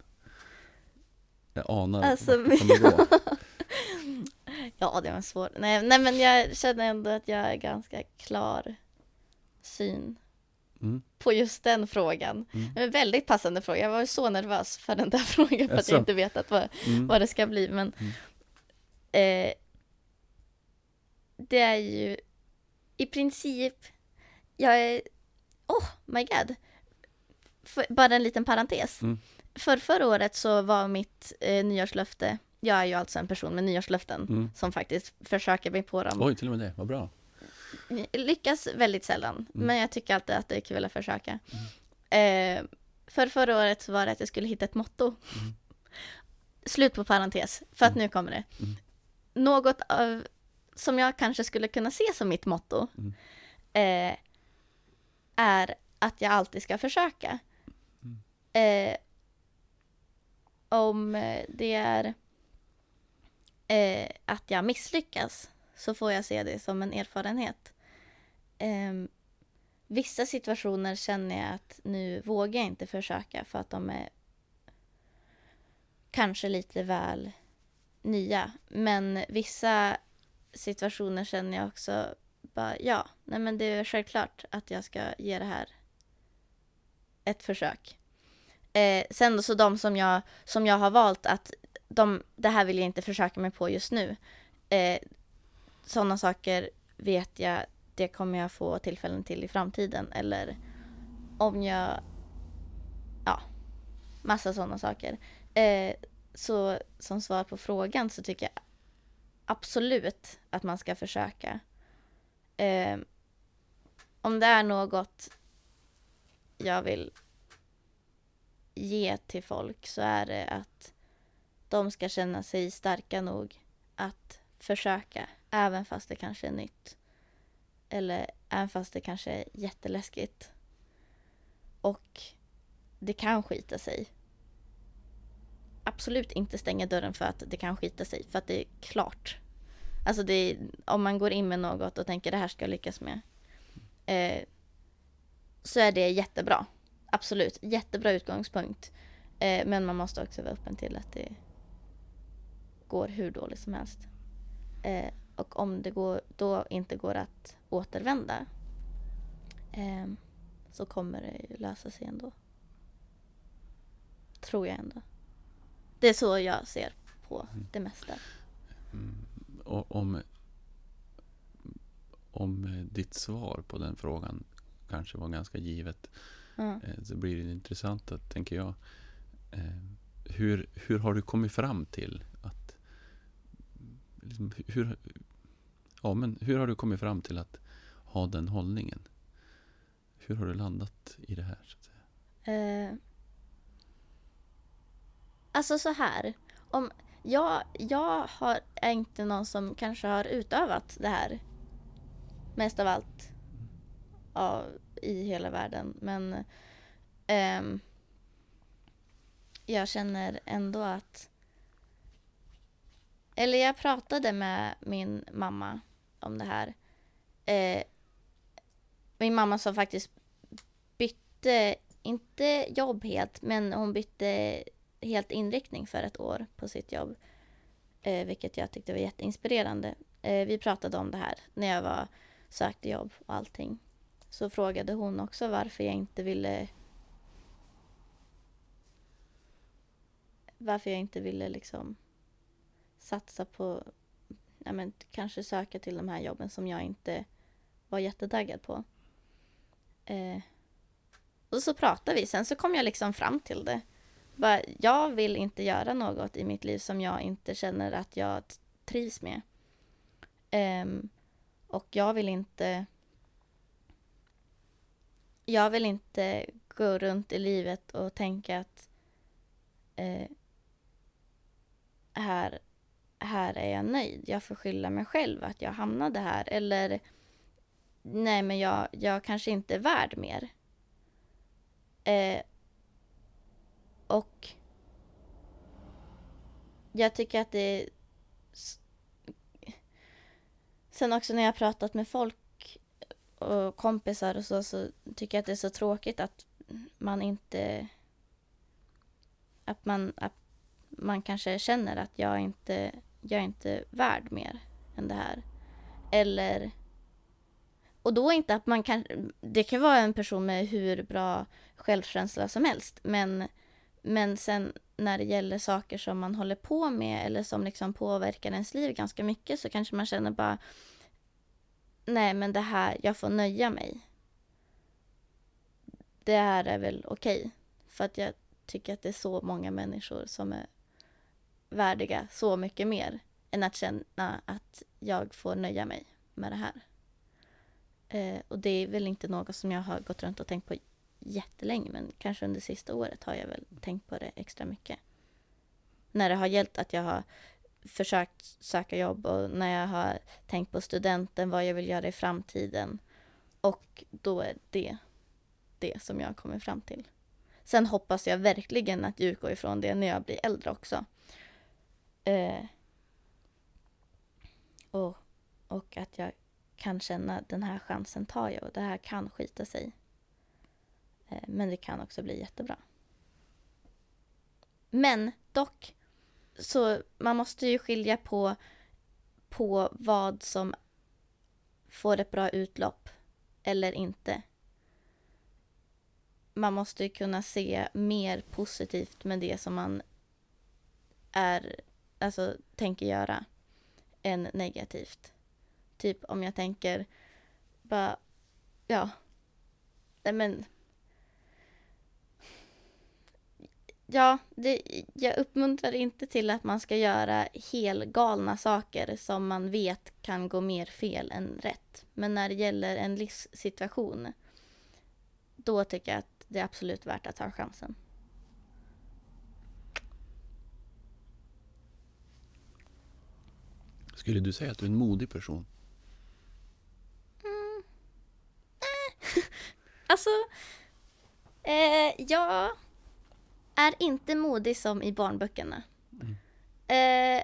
Jag anar
Alltså,
vart det kommer gå.
ja, det var svårt. Nej, nej, men jag känner ändå att jag är ganska klar syn
Mm.
på just den frågan.
Mm.
En väldigt passande fråga. Jag var så nervös för den där frågan för att jag inte vetat vad,
Mm.
vad det ska bli. Men
Mm.
eh, det är ju i princip, jag är, oh my god. För, bara en liten parentes.
Mm.
För förra året så var mitt eh, nyårslöfte, jag är ju alltså en person med nyårslöften
Mm.
som faktiskt försöker mig på dem.
Oj, till och med det. Vad bra.
Lyckas väldigt sällan,
Mm.
men jag tycker alltid att det är kul att försöka. Eh, för förra året så var det att jag skulle hitta ett motto.
Mm.
Slut på parentes, för att
Mm.
nu kommer det.
Mm.
Något av, som jag kanske skulle kunna se som mitt motto
Mm.
eh, är att jag alltid ska försöka.
Mm.
Eh, om eh, det är eh, att jag misslyckas så får jag se det som en erfarenhet. Eh, vissa situationer känner jag att nu vågar jag inte försöka för att de är kanske lite väl nya. Men vissa situationer känner jag också bara ja, nej men det är självklart att jag ska ge det här ett försök. Eh, sen då så de som jag, som jag har valt att de, det här vill jag inte försöka mig på just nu. Eh, Sådana saker vet jag, det kommer jag få tillfällen till i framtiden. Eller om jag, ja, massa sådana saker. Eh, så som svar på frågan så tycker jag absolut att man ska försöka. Eh, om det är något jag vill ge till folk så är det att de ska känna sig starka nog att försöka, även fast det kanske är nytt. Eller även fast det kanske är jätteläskigt. Och det kan skita sig. Absolut inte stänga dörren för att det kan skita sig, för att det är klart. Alltså det är, om man går in med något och tänker det här ska jag lyckas med. Eh, så är det jättebra. Absolut, jättebra utgångspunkt. Eh, men man måste också vara öppen till att det går hur dåligt som helst. Eh, och om det går, då inte går att återvända eh, så kommer det ju lösa sig ändå. Tror jag ändå. Det är så jag ser på det mesta.
Och om, om ditt svar på den frågan kanske var ganska givet Eh, så blir det intressant att, tänker jag. Eh, hur, hur har du kommit fram till att... Liksom, hur, ja, men hur har du kommit fram till att ha den hållningen? Hur har du landat i det här? Så att säga?
Eh, alltså så här. Om, jag, jag har, är inte någon som kanske har utövat det här mest av allt av, i hela världen. Men um, jag känner ändå att... Eller jag pratade med min mamma om det här. Eh, min mamma som faktiskt bytte, inte jobb helt, men hon bytte helt inriktning för ett år på sitt jobb. Eh, vilket jag tyckte var jätteinspirerande. Eh, vi pratade om det här när jag var, sökte jobb och allting. Så frågade hon också varför jag inte ville varför jag inte ville liksom satsa på, ja men kanske söka till de här jobben som jag inte var jättetaggad på. Eh, och så pratade vi, sen så kom jag liksom fram till det. Bara, jag vill inte göra något i mitt liv som jag inte känner att jag trivs med. Eh, och jag vill inte jag vill inte gå runt i livet och tänka att eh, här, här är jag nöjd. Jag får skylla mig själv att jag hamnade här. Eller nej, men jag, jag kanske inte är värd mer. Eh, och jag tycker att det är... Sen också när jag har pratat med folk och kompisar och så, så tycker jag att det är så tråkigt att man inte... Att man, att man kanske känner att jag inte, jag är inte värd mer än det här. Eller... Och då inte att man kan... Det kan vara en person med hur bra självkänsla som helst. Men, men sen när det gäller saker som man håller på med eller som liksom påverkar ens liv ganska mycket så kanske man känner bara Nej men det här, jag får nöja mig. Det här är väl okej. För att jag tycker att det är så många människor som är värdiga så mycket mer än att känna att jag får nöja mig med det här. Eh, och det är väl inte något som jag har gått runt och tänkt på jättelänge men kanske under sista året har jag väl tänkt på det extra mycket. När det har gällt att jag har försökt söka jobb och när jag har tänkt på studenten, vad jag vill göra i framtiden. Och då är det det som jag har kommit fram till. Sen hoppas jag verkligen att jag utgår ifrån det när jag blir äldre också. Eh, och, och att jag kan känna den här chansen tar jag och det här kan skita sig. Eh, men det kan också bli jättebra. Men dock, så man måste ju skilja på, på vad som får ett bra utlopp eller inte. Man måste ju kunna se mer positivt med det som man är, alltså tänker göra än negativt. Typ om jag tänker bara, ja, nej men Ja, det, jag uppmuntrar inte till att man ska göra helgalna saker som man vet kan gå mer fel än rätt. Men när det gäller en livssituation, då tycker jag att det är absolut värt att ta chansen.
Skulle du säga att du är en modig person?
Alltså, eh, jag är inte modig som i barnböckerna. Eh,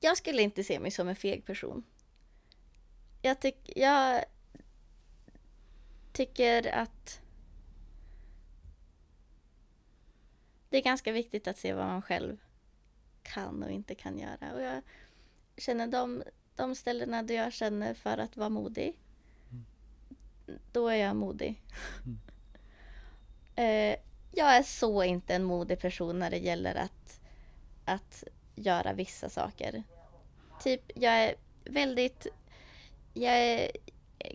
jag skulle inte se mig som en feg person. Jag, tyck, jag tycker att det är ganska viktigt att se vad man själv kan och inte kan göra. Och jag känner de, de ställena där jag känner för att vara modig, då är jag modig. eh, jag är så inte en modig person när det gäller att, att göra vissa saker. Typ, jag är väldigt... Jag är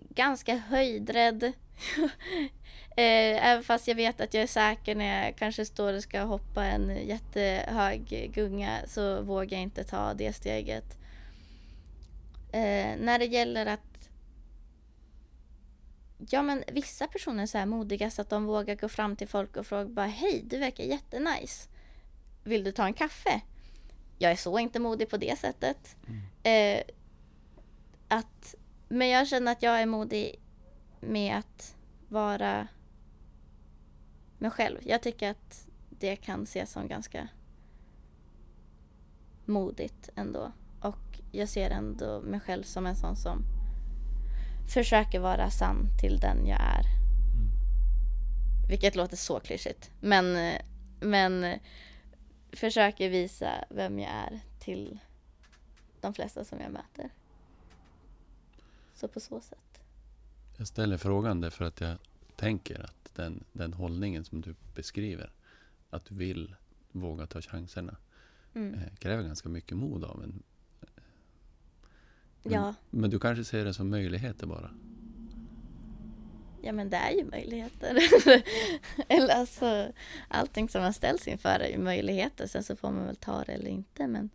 ganska höjdrädd. Eh, även fast jag vet att jag är säker när jag kanske står och ska hoppa en jättehög gunga så vågar jag inte ta det steget. Eh, när det gäller att Ja men vissa personer är så här modiga så att de vågar gå fram till folk och fråga bara Hej, du verkar jättenice. Vill du ta en kaffe? jag är så inte modig på det sättet. Eh, att, men jag känner att jag är modig med att vara mig själv. Jag tycker att det kan ses som ganska modigt ändå. Och jag ser ändå mig själv som en sån som försöker vara sann till den jag är. Vilket låter så klyschigt. Men, men försöker visa vem jag är till de flesta som jag möter. Så på så sätt.
Jag ställer frågan därför att jag tänker att den, den hållningen som du beskriver, att du vill våga ta chanserna,
Mm.
eh, kräver ganska mycket mod av en. Men,
Ja,
men du kanske ser det som möjligheter bara?
ja men det är ju möjligheter. eller alltså, allting som man ställs inför är ju möjligheter. Sen så får man väl ta det eller inte. Men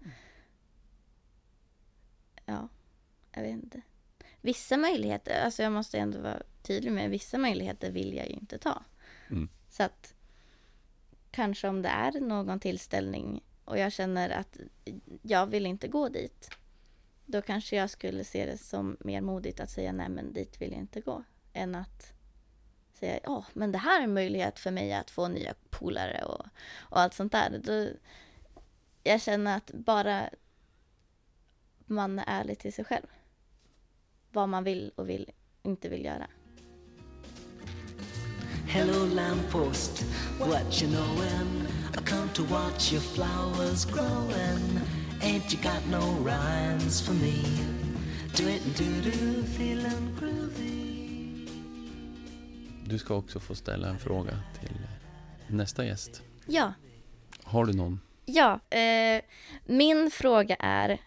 ja, jag vet inte. Vissa möjligheter, alltså jag måste ändå vara tydlig med, vissa möjligheter vill jag ju inte ta.
Mm.
Så att kanske om det är någon tillställning och jag känner att jag vill inte gå dit. Då kanske jag skulle se det som mer modigt att säga nej men dit vill jag inte gå. Än att säga ja men det här är en möjlighet för mig att få nya polare och, och allt sånt där. Då, jag känner att bara man är ärlig till sig själv. Vad man vill och vill, inte vill göra.
Hello, lamppost, what you knowin'? I come to watch your flowers growin'. Ain't you got no rhymes for me? Do it and do do, feelin' groovy.
Du ska också få ställa en fråga till nästa gäst.
Ja,
Har du någon?
Ja, eh, min fråga är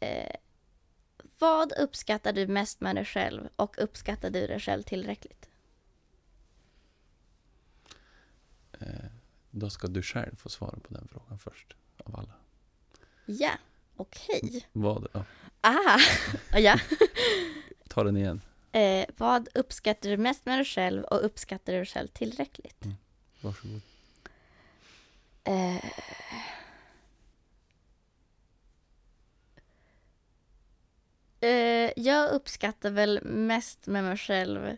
eh, Vad uppskattar du mest med dig själv och uppskattar du dig själv tillräckligt?
Då ska du själv få svara på den frågan först av alla.
Ja, okej.
Vad, ja,
Ah, ja.
ta den igen.
Eh, vad uppskattar du mest med dig själv och uppskattar du dig själv tillräckligt?
Varsågod.
Eh, eh, jag uppskattar väl mest med mig själv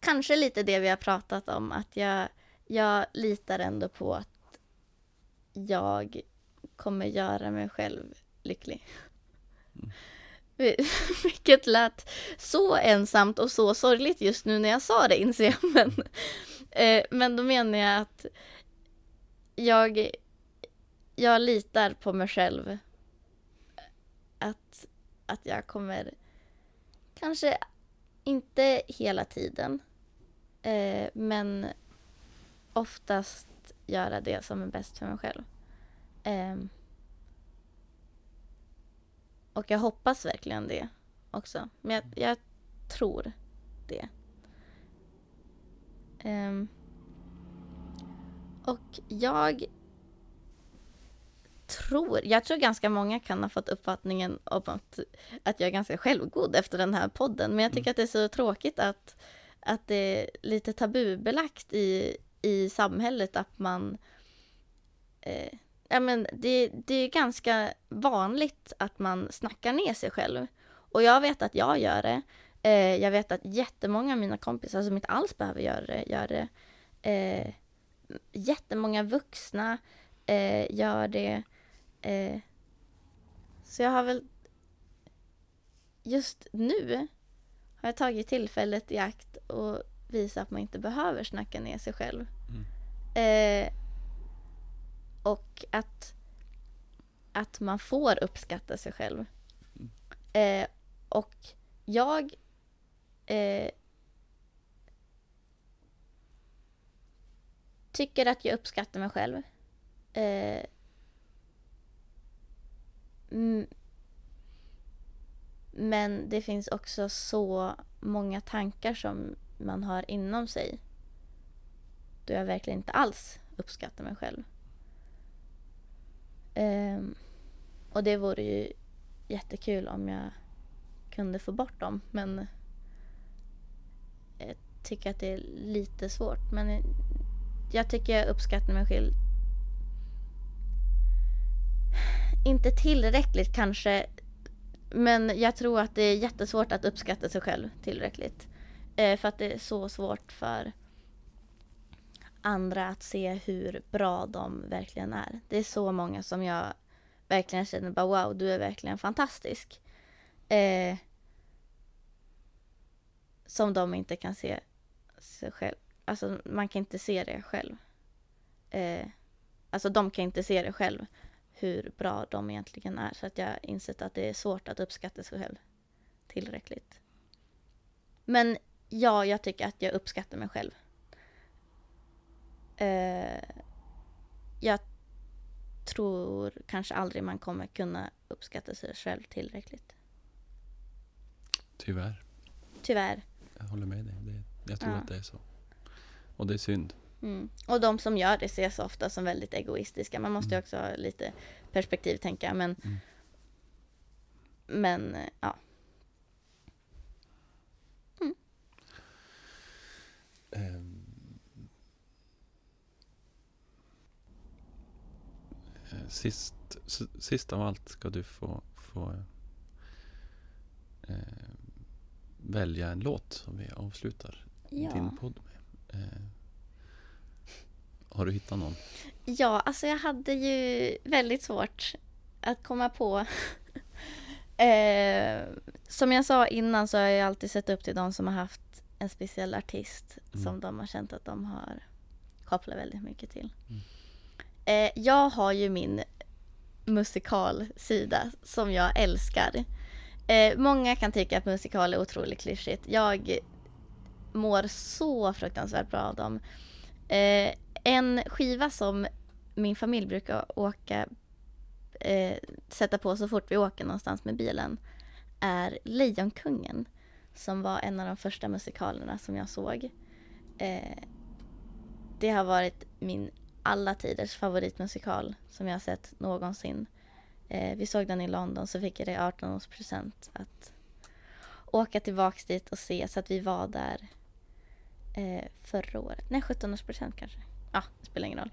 kanske lite det vi har pratat om, att jag, jag litar ändå på att jag kommer göra mig själv lycklig. Vilket lät så ensamt och så sorgligt just nu när jag sa det inser jag. Men, eh, men då menar jag att jag, jag litar på mig själv. Att, att jag kommer, kanske inte hela tiden, eh, men oftast göra det som är bäst för mig själv. Ehm, och jag hoppas verkligen det också. Men jag, jag tror det. Ehm, och jag tror, jag tror ganska många kan ha fått uppfattningen om att, att jag är ganska självgod efter den här podden. Men jag tycker att det är så tråkigt att, att det är lite tabubelagt i, i samhället att man eh, ja, men det, det är ganska vanligt att man snackar ner sig själv. Och jag vet att jag gör det. Eh, jag vet att jättemånga av mina kompisar som inte alls behöver göra det, gör det. Eh, jättemånga vuxna eh, gör det. Eh, så jag har väl just nu har jag tagit tillfället i akt och visa att man inte behöver snacka ner sig själv. Eh, och att, att man får uppskatta sig själv. Eh, och jag eh, tycker att jag uppskattar mig själv. Eh, mm, men det finns också så många tankar som man har inom sig. Då jag verkligen inte alls uppskattar mig själv. Um, och det vore ju jättekul om jag kunde få bort dem. Men jag tycker att det är lite svårt. Men jag tycker jag uppskattar mig själv inte tillräckligt kanske. Men jag tror att det är jättesvårt att uppskatta sig själv tillräckligt. Eh, för att det är så svårt för andra att se hur bra de verkligen är. Det är så många som jag verkligen känner bara wow, du är verkligen fantastisk. Eh, som de inte kan se sig själv. Alltså man kan inte se det själv. Eh, alltså de kan inte se det själv hur bra de egentligen är. Så att jag har insett att det är svårt att uppskatta sig själv tillräckligt. Men ja, jag tycker att jag uppskattar mig själv. Eh, jag tror kanske aldrig man kommer kunna uppskatta sig själv tillräckligt.
Tyvärr.
Tyvärr.
Jag håller med dig. Det, jag tror
Ja.
att det är så. Och det är synd.
Mm. Och de som gör det ses ofta som väldigt egoistiska. Man måste ju också ha lite perspektiv tänka men
Mm.
Men eh, ja.
Sist, sist av allt ska du få, få eh, välja en låt som vi avslutar
Ja.
din podd med. Eh, har du hittat någon?
ja, alltså jag hade ju väldigt svårt att komma på. eh, som jag sa innan så har jag alltid sett upp till de som har haft en speciell artist
Mm.
som de har känt att de har kopplat väldigt mycket till.
Mm.
Eh, jag har ju min musikalsida som jag älskar. Eh, många kan tycka att musikal är otroligt klyschigt. Jag mår så fruktansvärt bra av dem. Eh, en skiva som min familj brukar åka eh, sätta på så fort vi åker någonstans med bilen är Lejonkungen som var en av de första musikalerna som jag såg. Eh, det har varit min alla tiders favoritmusikal som jag har sett någonsin. Eh, vi såg den i London så fick jag det i 18-årspresent att åka tillbaks dit och se så att vi var där eh, förra året. Nej, 17-årspresent kanske. Ja, det spelar ingen roll.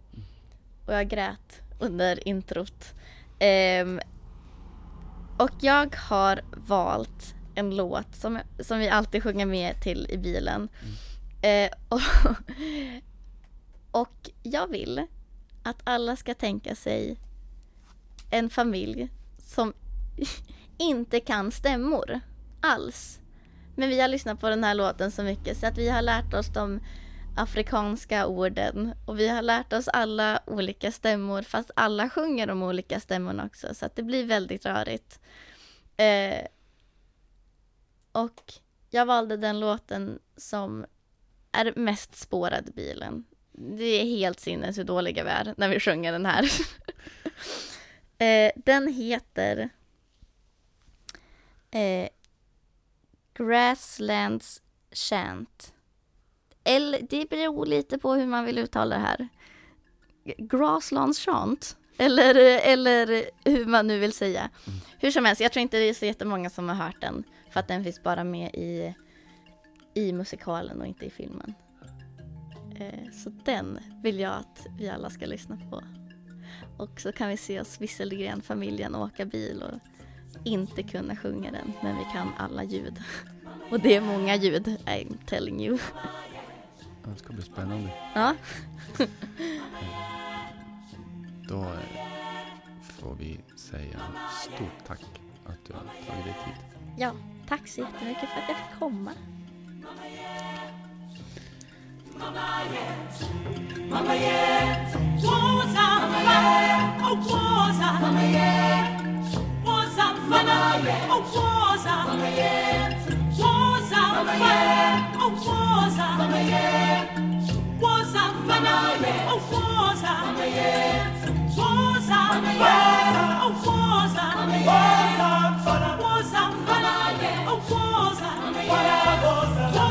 Och jag grät under introt. Ehm, och jag har valt en låt som, som vi alltid sjunger med till i bilen. Eh, och, och jag vill att alla ska tänka sig en familj som inte kan stämmor alls. Men vi har lyssnat på den här låten så mycket så att vi har lärt oss de afrikanska orden och vi har lärt oss alla olika stämmor fast alla sjunger de olika stämmorna också så att det blir väldigt rörigt. Eh, och jag valde den låten som är mest spårad i bilen. Det är helt sinnes hur dåliga vi är när vi sjunger den här. eh, den heter eh, Grasslands Chant. Eller, det beror lite på hur man vill uttala det här. Grasslands Chant. Eller, eller hur man nu vill säga. Hur som helst, jag tror inte det är så jättemånga som har hört den. För att den finns bara med i, i musikalen och inte i filmen. Eh, så den vill jag att vi alla ska lyssna på. Och så kan vi se oss Visselgren-familjen åka bil och inte kunna sjunga den, men vi kan alla ljud. Och det är många ljud, I'm telling you.
Det ska bli spännande.
Ja,
Då eh, får vi säga stort tack att du har tagit dig tid.
ja, tack så jättemycket för att jag fick komma.
Mama,
yes. Mama, Oh,
wars on Mama, Mama, Mama, Mama, Mama, Mama,